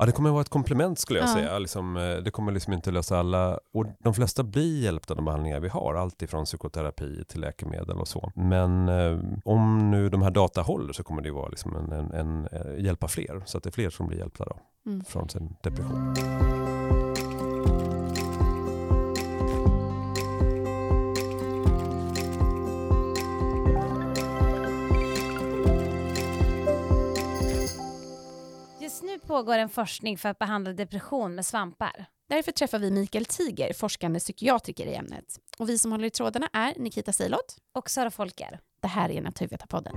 Ja, det kommer vara ett komplement skulle jag Ja. säga. Liksom, eh, det kommer liksom inte lösa alla, och de flesta blir hjälpta av de behandlingar vi har, allt ifrån psykoterapi till läkemedel och så. Men eh, om nu de här data håller så kommer det vara liksom en, en, en, eh, hjälpa fler, så att det är fler som blir hjälpta då, Mm. från sin depression. Pågår en forskning för att behandla depression med svampar. Därför träffar vi Mikael Tiger, forskande psykiatriker i ämnet. Och vi som håller i trådarna är Nikita Silot. Och Sara Folker. Det här är Naturvetarpodden.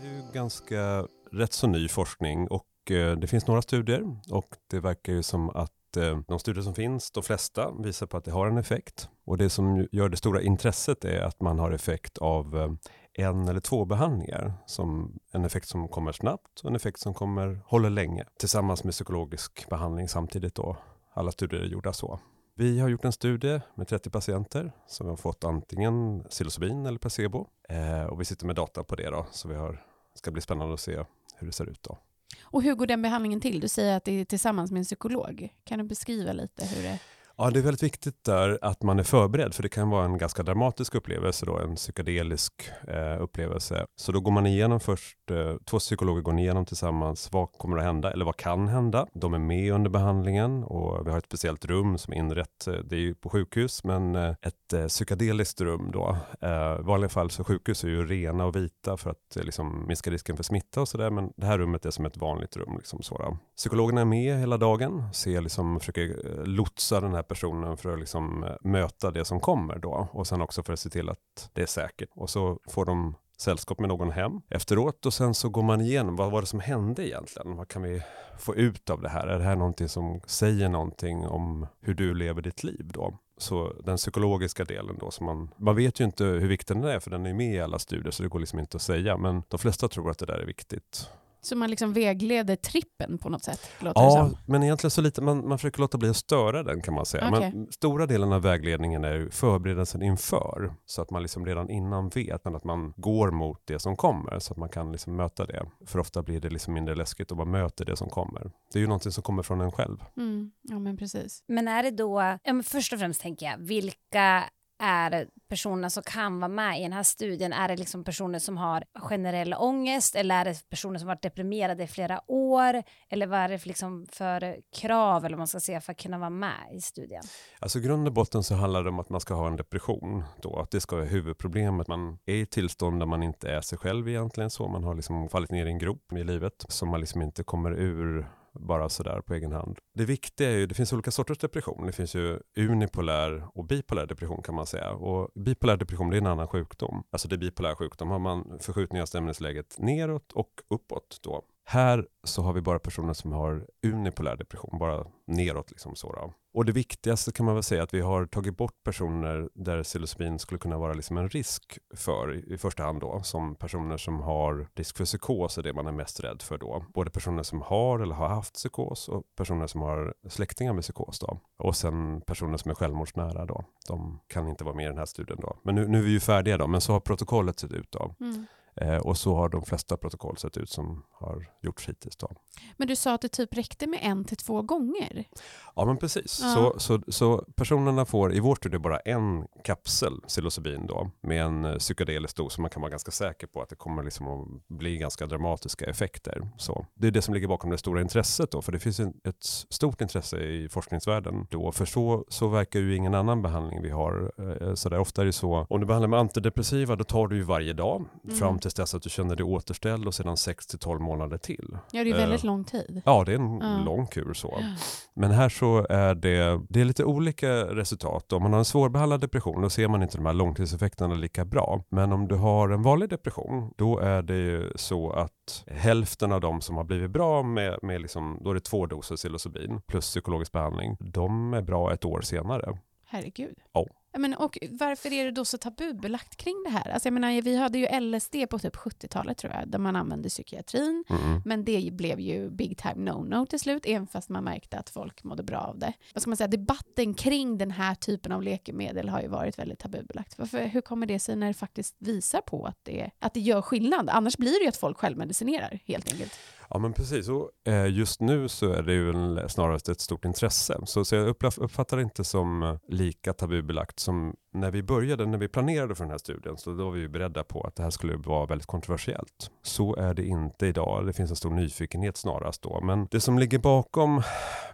Det är ganska rätt så ny forskning och eh, det finns några studier och det verkar ju som att eh, de studier som finns, de flesta, visar på att det har en effekt. Och det som gör det stora intresset är att man har effekt av eh, en eller två behandlingar. Som en effekt som kommer snabbt och en effekt som kommer håller länge. Tillsammans med psykologisk behandling samtidigt då. Alla studier är gjorda så. Vi har gjort en studie med 30 patienter som har fått antingen psilocybin eller placebo. Eh, och vi sitter med data på det då, så vi har, ska bli spännande att se hur det ser ut då. Och hur går den behandlingen till? Du säger att det är tillsammans med en psykolog. Kan du beskriva lite hur det... Ja, det är väldigt viktigt där att man är förberedd, för det kan vara en ganska dramatisk upplevelse, då, en psykedelisk eh, upplevelse. Så då går man igenom först, eh, två psykologer går igenom tillsammans, vad kommer att hända, eller vad kan hända? De är med under behandlingen och vi har ett speciellt rum som är inrett, eh, det är ju på sjukhus, men eh, ett eh, psykedeliskt rum då. Eh, I vanliga fall så sjukhus är ju rena och vita för att eh, liksom, minska risken för smitta och sådär, men det här rummet är som ett vanligt rum. Liksom, så. Psykologerna är med hela dagen, ser, liksom, försöker eh, lotsa den här personen för att liksom, eh, möta det som kommer då och sen också för att se till att det är säkert. Och så får de sällskap med någon hem efteråt och sen så går man igenom vad var det som hände egentligen? Vad kan vi få ut av det här? Är det här någonting som säger någonting om hur du lever ditt liv då? Så den psykologiska delen då, som man, man vet ju inte hur viktig den är för den är med i alla studier så det går liksom inte att säga men de flesta tror att det där är viktigt. Så man liksom vägleder trippen på något sätt? Ja, men egentligen så lite, man, man försöker låta bli att störa den kan man säga. Okej. Men stora delen av vägledningen är ju förberedelsen inför. Så att man liksom redan innan vet men att man går mot det som kommer. Så att man kan liksom möta det. För ofta blir det liksom mindre läskigt om man möter det som kommer. Det är ju någonting som kommer från en själv. Mm. Ja, men precis. Men är det då, ja, men först och främst tänker jag, vilka är personerna som kan vara med i den här studien? Är det liksom personer som har generell ångest eller är det personer som varit deprimerade i flera år? Eller vad är det för, liksom för krav eller man ska säga för att kunna vara med i studien? Alltså i grund och botten så handlar det om att man ska ha en depression. Då, att det ska vara huvudproblemet. Man är i ett tillstånd där man inte är sig själv egentligen. så Man har liksom fallit ner i en grop i livet som man liksom inte kommer ur bara sådär på egen hand. Det viktiga är ju, det finns olika sorters depression. Det finns ju unipolär och bipolär depression kan man säga. Och bipolär depression det är en annan sjukdom. Alltså det är bipolär sjukdom. Har man förskjutning av stämningsläget neråt och uppåt då. Här så har vi bara personer som har unipolär depression, bara neråt liksom så då. Och det viktigaste kan man väl säga att vi har tagit bort personer där psilocybin skulle kunna vara liksom en risk för i- första hand då, som personer som har risk för psykos är det man är mest rädd för då. Både personer som har eller har haft psykos och personer som har släktingar med psykos då. Och sen personer som är självmordsnära då. De kan inte vara med i den här studien då. Men nu, nu är vi ju färdiga då, men så har protokollet sett ut då. Mm. Eh, och så har de flesta protokoll sett ut som har gjorts hittills då. Men du sa att det typ räckte med en till två gånger. Ja men precis. Ja. Så, så, så personerna får i vår studie bara en kapsel psilocybin då med en eh, psykedelisk dos så man kan vara ganska säker på att det kommer liksom att bli ganska dramatiska effekter. Så det är det som ligger bakom det stora intresset då för det finns en, ett stort intresse i forskningsvärlden då för så, så verkar ju ingen annan behandling vi har. Eh, Så där ofta är det så om du behandlar med antidepressiva då tar du ju varje dag Mm. fram tills dess att du känner dig återställd och sedan 6 till 12 månader till. Ja, det är ju Eh, väldigt lång tid. Ja, det är en Ja. lång kur så. Men här så är det, det är lite olika resultat. Om man har en svårbehandlad depression då ser man inte de här långtidseffekterna lika bra. Men om du har en vanlig depression då är det ju så att hälften av de som har blivit bra med, med liksom, då är det två doser psilocybin plus psykologisk behandling, de är bra ett år senare. Herregud. Ja, men, och varför är det då så tabubelagt kring det här? Alltså, jag menar, vi hade ju LSD på typ 70-talet tror jag, där man använde psykiatrin. Mm. Men det blev ju big time no-no till slut, även fast man märkte att folk mådde bra av det. Vad ska man säga, debatten kring den här typen av läkemedel har ju varit väldigt tabubelagt. Varför, hur kommer det sig när det faktiskt visar på att det, att det gör skillnad? Annars blir det ju att folk självmedicinerar helt enkelt. Ja men precis, och eh, just nu så är det ju snarast ett stort intresse. Så, så jag uppfattar det inte som eh, lika tabubelagt som när vi började, när vi planerade för den här studien, så då var vi ju beredda på att det här skulle vara väldigt kontroversiellt. Så är det inte idag, det finns en stor nyfikenhet snarast då. Men det som ligger bakom,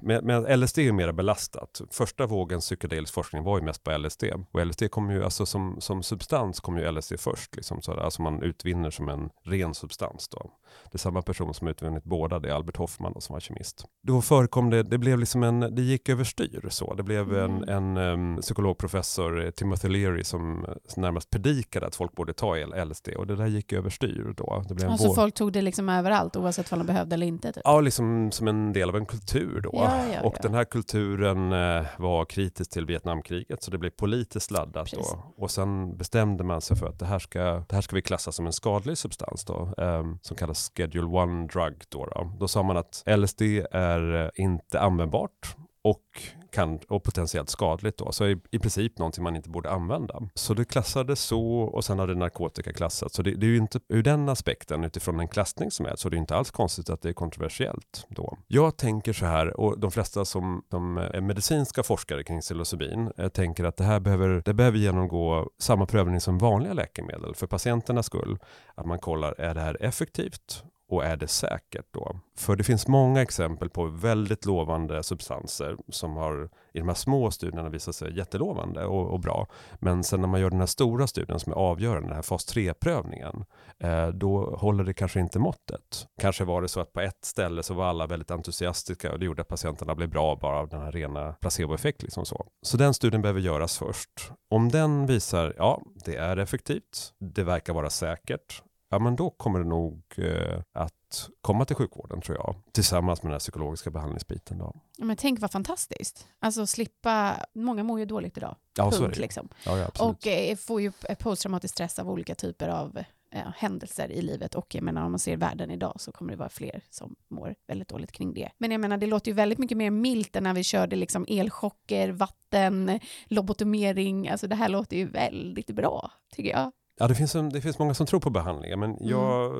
med, med LSD är mer belastat. Första vågen psykedelisk forskning var ju mest på LSD. Och LSD kommer ju, alltså som, som substans kommer ju LSD först, liksom, så, alltså man utvinner som en ren substans då. Det är samma person som utvunnit båda, det är Albert Hoffman då, som var kemist. Då förekom det, det blev liksom en, det gick överstyr så. Det blev en, mm. en um, psykologprofessor, Timothy Leary, som närmast predikade att folk borde ta LSD och det där gick överstyr då. Det blev alltså folk tog det liksom överallt oavsett om de behövde eller inte? Typ. Ja, liksom som en del av en kultur då. Ja, ja, och den här kulturen eh, var kritisk till Vietnamkriget så det blev politiskt laddat Precis. då. Och sen bestämde man sig för att det här ska, det här ska vi klassa som en skadlig substans då, eh, som kallas Schedule 1 drug. Då, då. då sa man att LSD är eh, inte användbart och, kan, och potentiellt skadligt då. Så i, i princip någonting man inte borde använda. Så det klassades så och sen har det narkotika klassats. Så det, det, är ju inte ur den aspekten, utifrån en klassning som är, så det är inte alls konstigt att det är kontroversiellt då. Jag tänker så här, och de flesta som de är medicinska forskare kring psilocybin Jag tänker att det här behöver, det behöver genomgå samma prövning som vanliga läkemedel för patienternas skull. Att man kollar, är det här effektivt? Och är det säkert då? För det finns många exempel på väldigt lovande substanser som har i de här små studierna visat sig jättelovande och, och bra. Men sen när man gör den här stora studien som är avgörande, den här fas 3-prövningen, eh, då håller det kanske inte måttet. Kanske var det så att på ett ställe så var alla väldigt entusiastiska och det gjorde att patienterna blev bra bara av den här rena placeboeffekt. Liksom så. så den studien behöver göras först. Om den visar, ja, det är effektivt, det verkar vara säkert, ja men då kommer det nog eh, att komma till sjukvården tror jag. Tillsammans med den här psykologiska behandlingsbiten. Då. Ja, men tänk vad fantastiskt. Alltså slippa, många mår ju dåligt idag. Ja, Punkt, liksom. ja, ja, och eh, får ju posttraumatisk stress av olika typer av eh, händelser i livet och jag menar om man ser världen idag så kommer det vara fler som mår väldigt dåligt kring det. Men jag menar det låter ju väldigt mycket mer milt än när vi körde liksom elchocker, vatten, lobotomering. Alltså det här låter ju väldigt bra tycker jag. Ja, det finns, en, det finns många som tror på behandlingen, men mm. jag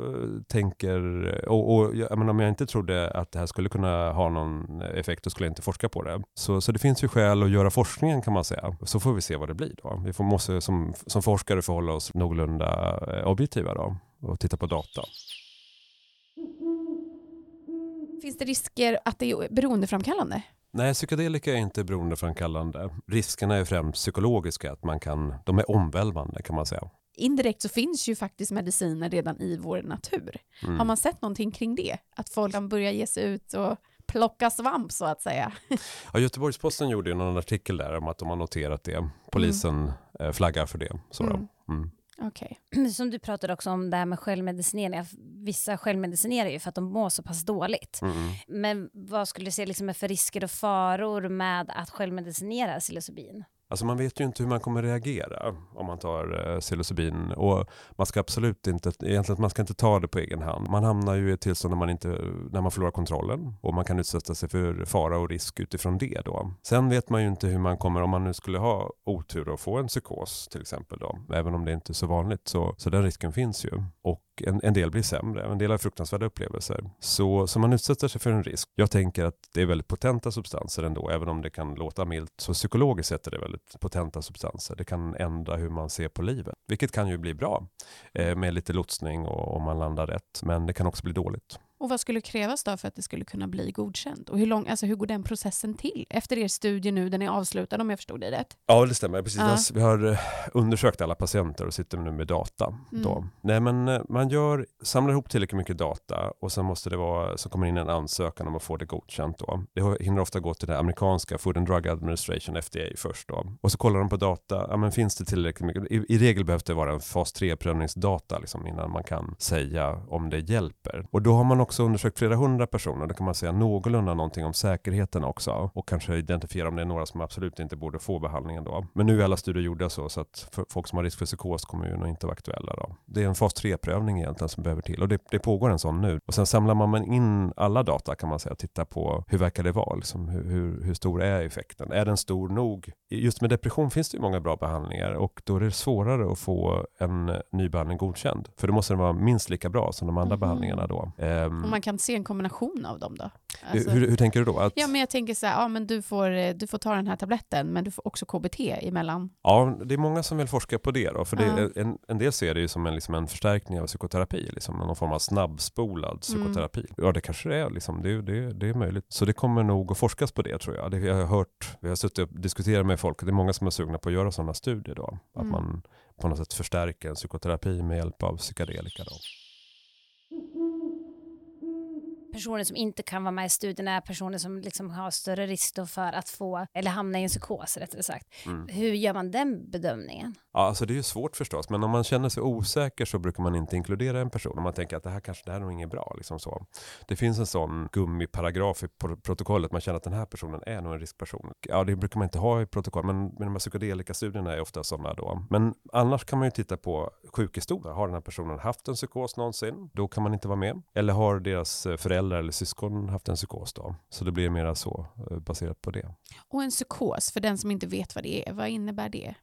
tänker, och, och jag, men om jag inte trodde att det här skulle kunna ha någon effekt, då skulle jag inte forska på det. Så, så det finns ju skäl att göra forskningen kan man säga. Så får vi se vad det blir då. Vi får, måste som, som forskare förhålla oss någorlunda eh, objektiva då och titta på data. Finns det risker att det är beroendeframkallande? Nej, psykedelika är inte beroendeframkallande. Riskerna är främst psykologiska, att man kan, de är omvälvande kan man säga indirekt så finns ju faktiskt mediciner redan i vår natur. Mm. Har man sett någonting kring det? Att folk kan börja ge sig ut och plocka svamp så att säga. Ja, Göteborgs-Posten gjorde ju någon artikel där om att de har noterat det. Polisen mm. flaggar för det. Så mm. mm. Okay. Som du pratade också om det här med självmedicinering. Vissa självmedicinerar ju för att de mår så pass dåligt. Mm. Men vad skulle du se liksom för risker och faror med att självmedicinera psilocybin? Alltså man vet ju inte hur man kommer reagera om man tar eh, psilocybin. Och man ska absolut inte, egentligen man ska inte ta det på egen hand. Man hamnar ju i ett tillstånd när man, inte, när man förlorar kontrollen och man kan utsätta sig för fara och risk utifrån det. Då. Sen vet man ju inte hur man kommer, om man nu skulle ha otur och få en psykos till exempel, då, även om det inte är så vanligt, så, så den risken finns ju. Och en, en del blir sämre, en del har fruktansvärda upplevelser. Så, så man utsätter sig för en risk. Jag tänker att det är väldigt potenta substanser ändå, även om det kan låta milt. Så psykologiskt sett är det väldigt potenta substanser. Det kan ändra hur man ser på livet, vilket kan ju bli bra eh, med lite lotsning och om man landar rätt. Men det kan också bli dåligt. Och vad skulle krävas då för att det skulle kunna bli godkänt? Och hur, lång, alltså hur går den processen till? Efter er studie nu, den är avslutad om jag förstod det rätt? Ja, det stämmer. Precis. Ja. Vi har eh, undersökt alla patienter och sitter nu med data. Mm. Då. Nej, men eh, man gör, samlar ihop tillräckligt mycket data och sen måste det vara, så kommer in en ansökan om att få det godkänt. Då. Det hinner ofta gå till den amerikanska Food and Drug Administration, FDA, först. Då. Och så kollar de på data, ja, men finns det tillräckligt mycket? I, i regel behövs det vara en fas 3-prövningsdata liksom, innan man kan säga om det hjälper. Och då har man också också undersökt flera hundra personer. Då kan man säga någorlunda någonting om säkerheten också och kanske identifiera om det är några som absolut inte borde få behandlingen då. Men nu är alla studier gjorda så, så att folk som har risk för psykos kommer ju nog inte vara aktuella då. Det är en fas 3-prövning egentligen som behöver till och det, det, pågår en sån nu. Och sen samlar man in alla data kan man säga, titta på hur verkar det vara, liksom, hur, hur, hur stor är effekten? Är den stor nog? Just med depression finns det ju många bra behandlingar och då är det svårare att få en ny behandling godkänd. För då måste den vara minst lika bra som de andra mm. behandlingarna då. Um, och man kan se en kombination av dem då? Alltså, hur, hur, tänker du då? Att... Ja, men jag tänker så här, ja, men du, får, du får ta den här tabletten, men du får också KBT emellan. Ja, det är många som vill forska på det då, för det, uh. en, en del ser det ju som en, liksom en förstärkning av psykoterapi, liksom någon form av snabbspolad mm. psykoterapi. Mm. Ja, det kanske det är, liksom. det, det, det är möjligt. Så det kommer nog att forskas på det tror jag. Det, jag har hört, vi har suttit och diskuterat med folk, det är många som är sugna på att göra sådana studier då, att mm. man på något sätt förstärker en psykoterapi med hjälp av psykedelika. Då personer som inte kan vara med i studien är personer som liksom har större risk för att få, eller hamna i en psykos rättare sagt. Mm. Hur gör man den bedömningen? Ja, alltså det är ju svårt förstås, men om man känner sig osäker så brukar man inte inkludera en person. Om man tänker att det här kanske det här är nog inget bra. Liksom så. Det finns en sån gummiparagraf i protokollet, man känner att den här personen är nog en riskperson. Ja, det brukar man inte ha i protokoll, men, men de här psykedelika-studierna är ofta sådana då. Men annars kan man ju titta på sjukhistoria. Har den här personen haft en psykos någonsin? Då kan man inte vara med. Eller har deras föräldrar föräldrar eller syskon haft en psykos då. Så det blir mer så eh, baserat på det. Och en psykos, för den som inte vet vad det är, vad innebär det?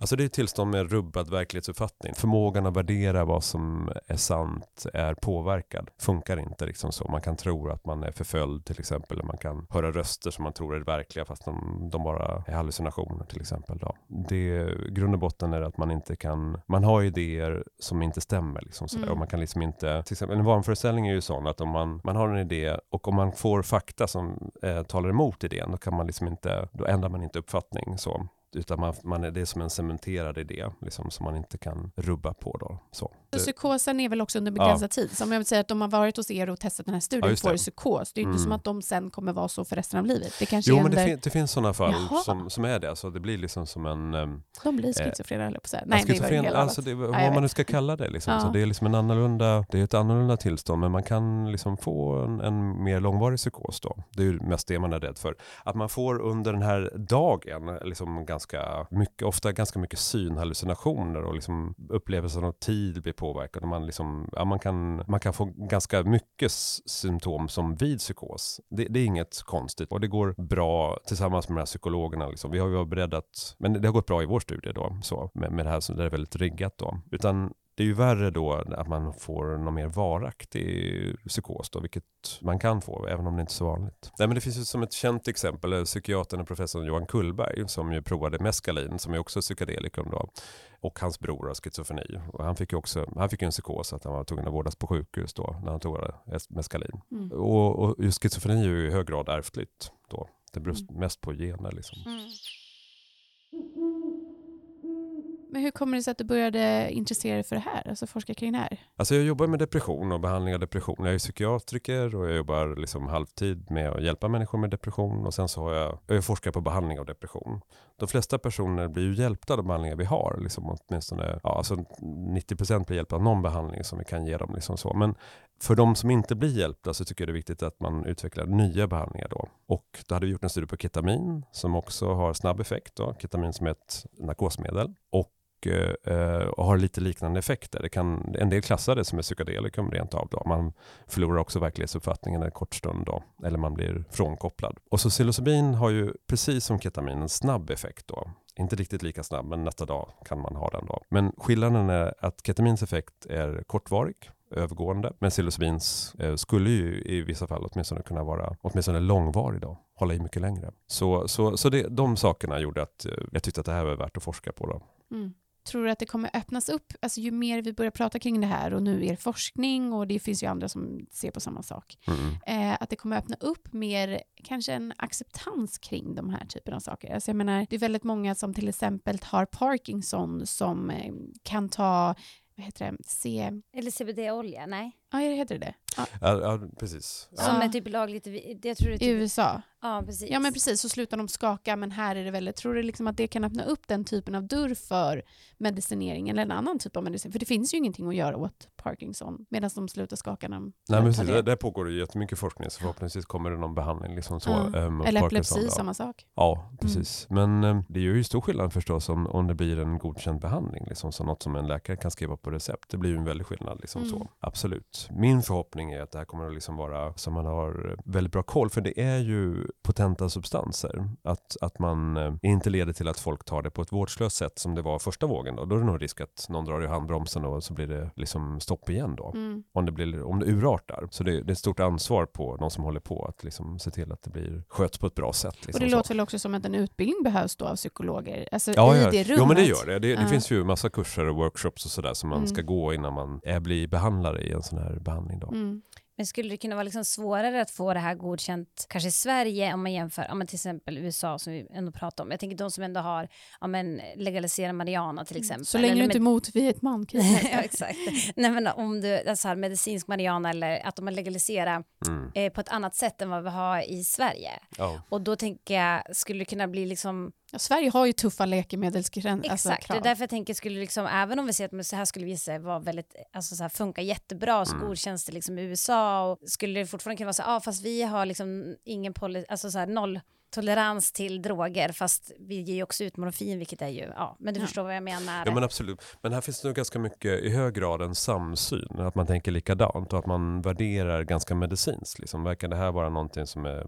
Alltså det är ett tillstånd med rubbad verklighetsuppfattning. Förmågan att värdera vad som är sant är påverkad. Funkar inte liksom så. Man kan tro att man är förföljd till exempel. Man kan höra röster som man tror är verkliga fast de, de bara är hallucinationer till exempel. Då. Det, grund och botten är att man inte kan, man har idéer som inte stämmer. Liksom sådär. Mm. Och man kan liksom inte, till exempel en vanföreställning är ju sån att om man, man man har en idé och om man får fakta som eh, talar emot idén, då kan man liksom inte, då ändrar man inte uppfattning så. Utan man, man det är som en cementerad idé liksom, som man inte kan rubba på. Då. Så. Psykosen är väl också under begränsad ja. tid. Som jag vill säga att de har varit hos er och testat den här studien ja, får psykos. Det är mm. inte som att de sen kommer vara så för resten av livet. Det kanske jo, men det, fin det finns sådana fall som, som är det. Alltså, det blir liksom som en... Um, de blir schizofrena, eh, höll på Nej, schizofren, det alltså det, vad ja, man nu ska kalla det. Liksom. Så det är liksom en annorlunda, det är ett annorlunda tillstånd, men man kan liksom få en, en mer långvarig psykos. Då. Det är ju mest det man är rädd för. Att man får under den här dagen liksom ganska mycket, ofta ganska mycket synhallucinationer och liksom upplevelsen av tid blir påverkad. Man, liksom, ja, man, kan, man kan få ganska mycket symptom som vid psykos. Det, det, är inget konstigt och det går bra tillsammans med de här psykologerna. Liksom. Vi har ju varit beredda att, men det har gått bra i vår studie då, så, med, med det här som det är väldigt riggat då. Utan det är ju värre då att man får någon mer varaktig psykos då, vilket man kan få, även om det inte är så vanligt. Nej, men det finns ju som ett känt exempel, eh, psykiatern och professorn Johan Kullberg, som ju provade meskalin, som är också psykedelikum då, och hans bror har schizofreni. Och han fick ju också, han fick en psykos att han var tvungen att vårdas på sjukhus då, när han tog meskalin. Mm. Och, och just schizofreni är ju i hög grad ärftligt då. Det beror mm. mest på gener liksom. Mm. Men hur kommer det sig att du började intressera dig för det här, alltså forska kring det här? Alltså jag jobbar med depression och behandling av depression. Jag är psykiatriker och jag jobbar liksom halvtid med att hjälpa människor med depression och sen så har jag, jag forskar på behandling av depression. De flesta personer blir ju hjälpta av de behandlingar vi har, liksom åtminstone, ja, alltså 90% blir hjälpta av någon behandling som vi kan ge dem. Liksom så. Men för de som inte blir hjälpta så tycker jag det är viktigt att man utvecklar nya behandlingar då. Och då hade vi gjort en studie på ketamin som också har snabb effekt. Då. Ketamin som är ett narkosmedel. Och eh, och har lite liknande effekter. Det kan, en del klassar det som ett psykedelikum rent av. Då. Man förlorar också verklighetsuppfattningen en kort stund då, eller man blir frånkopplad. Och så psilocybin har ju precis som ketamin en snabb effekt då. Inte riktigt lika snabb, men nästa dag kan man ha den då. Men skillnaden är att ketamins effekt är kortvarig övergående. Men psilocybins eh, skulle ju i vissa fall åtminstone kunna vara åtminstone långvarig då, hålla i mycket längre. Så, så, så det, de sakerna gjorde att eh, jag tyckte att det här var värt att forska på. Då. Mm. Tror du att det kommer öppnas upp, alltså ju mer vi börjar prata kring det här och nu är forskning och det finns ju andra som ser på samma sak, mm. eh, att det kommer öppna upp mer, kanske en acceptans kring de här typen av saker. Alltså jag menar, det är väldigt många som till exempel har Parkinson som eh, kan ta vad heter det, C... Eller CBD-olja, nej? Ja, heter det Ja. Ja, ja precis. Ja. Som Ja. är typ lagligt, i- jag tror det är I typ, USA. ja precis. Ja men precis, så slutar de skaka men här är det väldigt, tror du liksom att det kan öppna upp den typen av dörr för medicinering eller en annan typ av medicin? För det finns ju ingenting att göra åt Parkinson medan de slutar skaka när de Nej, men precis, det. där, pågår det ju jättemycket forskning så förhoppningsvis kommer det någon behandling. Liksom så, Ja. mot Eller epilepsi, samma sak. Ja, precis. Men eh, det gör ju stor skillnad förstås om, om det blir en godkänd behandling. Liksom, så något som en läkare kan skriva på recept. Det blir ju en väldig skillnad. Liksom, Mm. så. Absolut. Min förhoppning är att det här kommer att liksom vara så man har väldigt bra koll. För det är ju potenta substanser. Att, att man eh, inte leder till att folk tar det på ett vårdslöst sätt som det var första vågen. Då, då är det nog risk att någon drar i handbromsen och så blir det liksom stopp igen då. Mm. Om det, blir, om det urartar. Så det, det är ett stort ansvar på de som håller på att liksom se till att det blir sköts på ett bra sätt. Liksom, Och det så. låter väl också som att en utbildning behövs då av psykologer? Alltså Ja, i ja. det rummet? Jo men det gör det. Det, det Ja. finns ju massa kurser och workshops och sådär som man Mm. ska gå innan man är, blir behandlare i en sån här behandling. Då. Mm. Men skulle det kunna vara liksom svårare att få det här godkänt, kanske i Sverige, om man jämför ja, men till exempel USA som vi ändå pratar om. Jag tänker de som ändå har ja, men, legaliserat marijuana till exempel. Mm. Så länge eller du inte är med- emot Vietnam ja, exakt. Nej, men om du, alltså här, medicinsk marijuana eller att de har legaliserat Mm. eh, på ett annat sätt än vad vi har i Sverige. Ja. Och då tänker jag, skulle det kunna bli liksom Ja, Sverige har ju tuffa läkemedelsgränser. Alltså, Exakt, det krav. är därför jag tänker skulle liksom, även om vi ser att men så här skulle visa sig vara väldigt, alltså så här funkar jättebra så Mm. godkänns det liksom i USA och skulle det fortfarande kunna vara så ja ah, fast vi har liksom ingen poli, alltså så här noll tolerans till droger fast vi ger ju också ut morfin vilket är ju, ja men du Ja. förstår vad jag menar. ja men absolut. Men här finns det nog ganska mycket i hög grad en samsyn. Att man tänker likadant och att man värderar ganska medicinskt. Liksom. Verkar det här vara någonting som är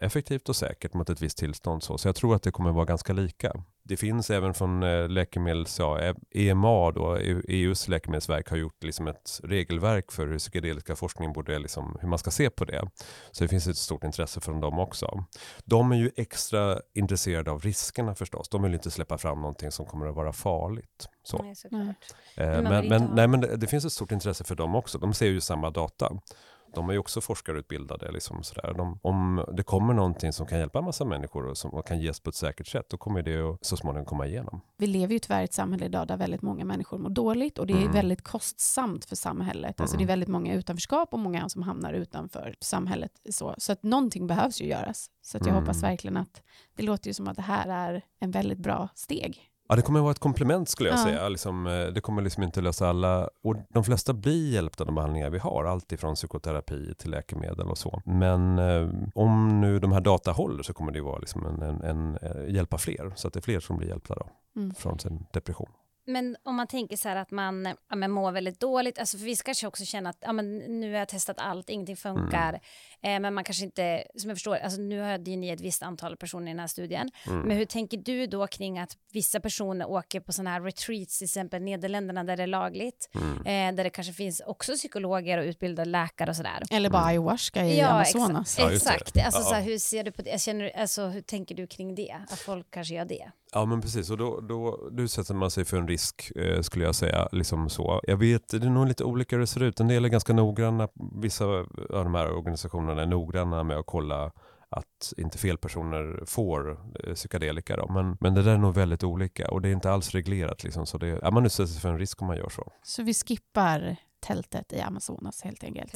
effektivt och säkert mot ett visst tillstånd. Så, så jag tror att det kommer vara ganska lika. Det finns även från eh, läkemedels, ja, E- EMA, då, E- EUs läkemedelsverk, har gjort liksom ett regelverk för hur psykedeliska forskning borde, liksom, hur man ska se på det. Så det finns ett stort intresse från dem också. De är ju extra intresserade av riskerna förstås. De vill inte släppa fram någonting som kommer att vara farligt. Så. Nej, såklart. Eh, Men Men, nej, men det, det finns ett stort intresse för dem också. De ser ju samma data. De är ju också forskarutbildade. Liksom sådär. De, om det kommer någonting som kan hjälpa en massa människor och som och kan ges på ett säkert sätt, då kommer det att så småningom komma igenom. Vi lever ju tyvärr i ett samhälle idag där väldigt många människor mår dåligt och det är Mm. väldigt kostsamt för samhället. Alltså det är Mm. väldigt många utanförskap och många som hamnar utanför samhället. Så, så att någonting behövs ju göras. Så jag Mm. hoppas verkligen att det låter ju som att det här är en väldigt bra steg. Ja, det kommer vara ett komplement skulle jag Ja. säga. Liksom, eh, det kommer liksom inte lösa alla, och de flesta blir hjälpta av de behandlingar vi har, allt ifrån psykoterapi till läkemedel och så. Men eh, om nu de här data håller så kommer det ju vara liksom en, en, en, eh, hjälpa fler, så att det är fler som blir hjälpta då, Mm. från sin depression. Men om man tänker så här att man ja, men mår väldigt dåligt, alltså för vissa kanske också känner att ja, men nu har jag testat allt, ingenting funkar, eh, men man kanske inte, som jag förstår, alltså nu hade ju ni ett visst antal personer i den här studien, Mm. men hur tänker du då kring att vissa personer åker på sådana här retreats, till exempel Nederländerna där det är lagligt, Mm. eh, där det kanske finns också psykologer och utbildade läkare och sådär. Eller bara Mm. ayahuasca i Ja, Amazonas. Ja, just det. Exakt, alltså, Ja. så här, hur ser du på det? Känner, alltså, hur tänker du kring det? Att folk kanske gör det? Ja men precis, och då, då, då utsätter man sig för en risk eh, skulle jag säga. Liksom så. Jag vet, det är nog lite olika hur det ser ut. En del är ganska noggranna, vissa av de här organisationerna är noggranna med att kolla att inte fel personer får eh, psykedelika. Då. Men, men det där är nog väldigt olika och det är inte alls reglerat. Liksom, så det, ja, man utsätter sig för en risk om man gör så. Så vi skippar tältet i Amazonas helt enkelt.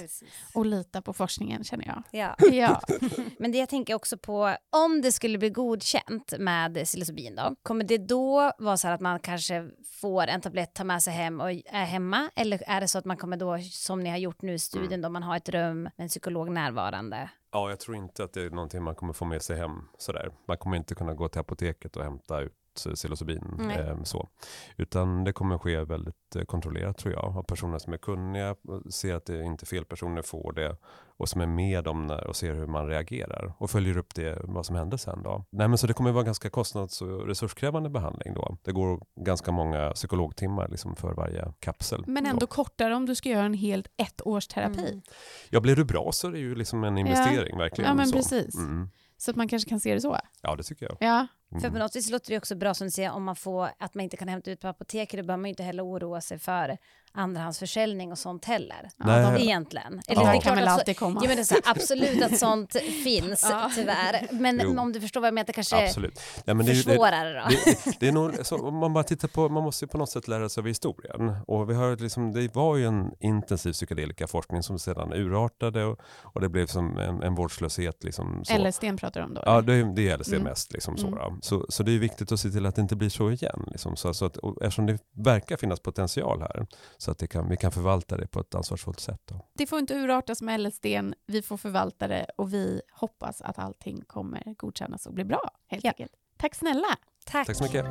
Och litar på forskningen känner jag. Ja. Ja, Men det jag tänker också på, om det skulle bli godkänt med psilocybin då, kommer det då vara så här att man kanske får en tablett, ta med sig hem och är hemma? Eller är det så att man kommer då, som ni har gjort nu i studien, då man har ett rum med en psykolog närvarande? Ja, jag tror inte att det är någonting man kommer få med sig hem sådär. Man kommer inte kunna gå till apoteket och hämta ut eh, psilocybin. Eh, så. Utan det kommer ske väldigt eh, kontrollerat tror jag. Av personer som är kunniga, ser att det inte fel personer får det och som är med om när och ser hur man reagerar och följer upp det, vad som händer sen då. Nej men så det kommer vara ganska kostnads och resurskrävande behandling då. Det går ganska många psykologtimmar liksom för varje kapsel. men då. ändå kortare om du ska göra en helt ett års terapi. Mm. Ja, blir du bra så är det ju liksom en investering verkligen. Ja, men så. precis. Mm. Så att man kanske kan se det så. Ja, det tycker jag. Ja, För på Mm. något vis låter det också bra som du säger om man får att man inte kan hämta ut på apoteket. Då behöver man ju inte heller oroa sig för andrahandsförsäljning och sånt heller. Ja, Nej. de, Egentligen. Ja. det är det kan väl alltid komma. Ja, men det är så absolut att sånt finns Ja. tyvärr. Men Jo. om du förstår vad jag menar, det kanske Absolut. Ja, men det, är det, försvårar det då. det, det är nog, så, om man bara tittar på, man måste ju på något sätt lära sig av historien. Och vi har liksom, det var ju en intensiv psykedelikaforskning som sedan urartade och, och det blev som en, en vårdslöshet. Liksom, så. LSD pratar du om då? Ja, eller? det, det gäller det Mm. mest. Liksom, så, Mm. Så, så det är viktigt att se till att det inte blir så igen. Liksom, så, så att, eftersom det verkar finnas potential här, så att det kan, vi kan förvalta det på ett ansvarsfullt sätt. Då. Det får inte urartas med LSD, vi får förvalta det och vi hoppas att allting kommer godkännas och bli bra. Helt Ja. enkelt. Tack snälla! Tack. Tack så mycket.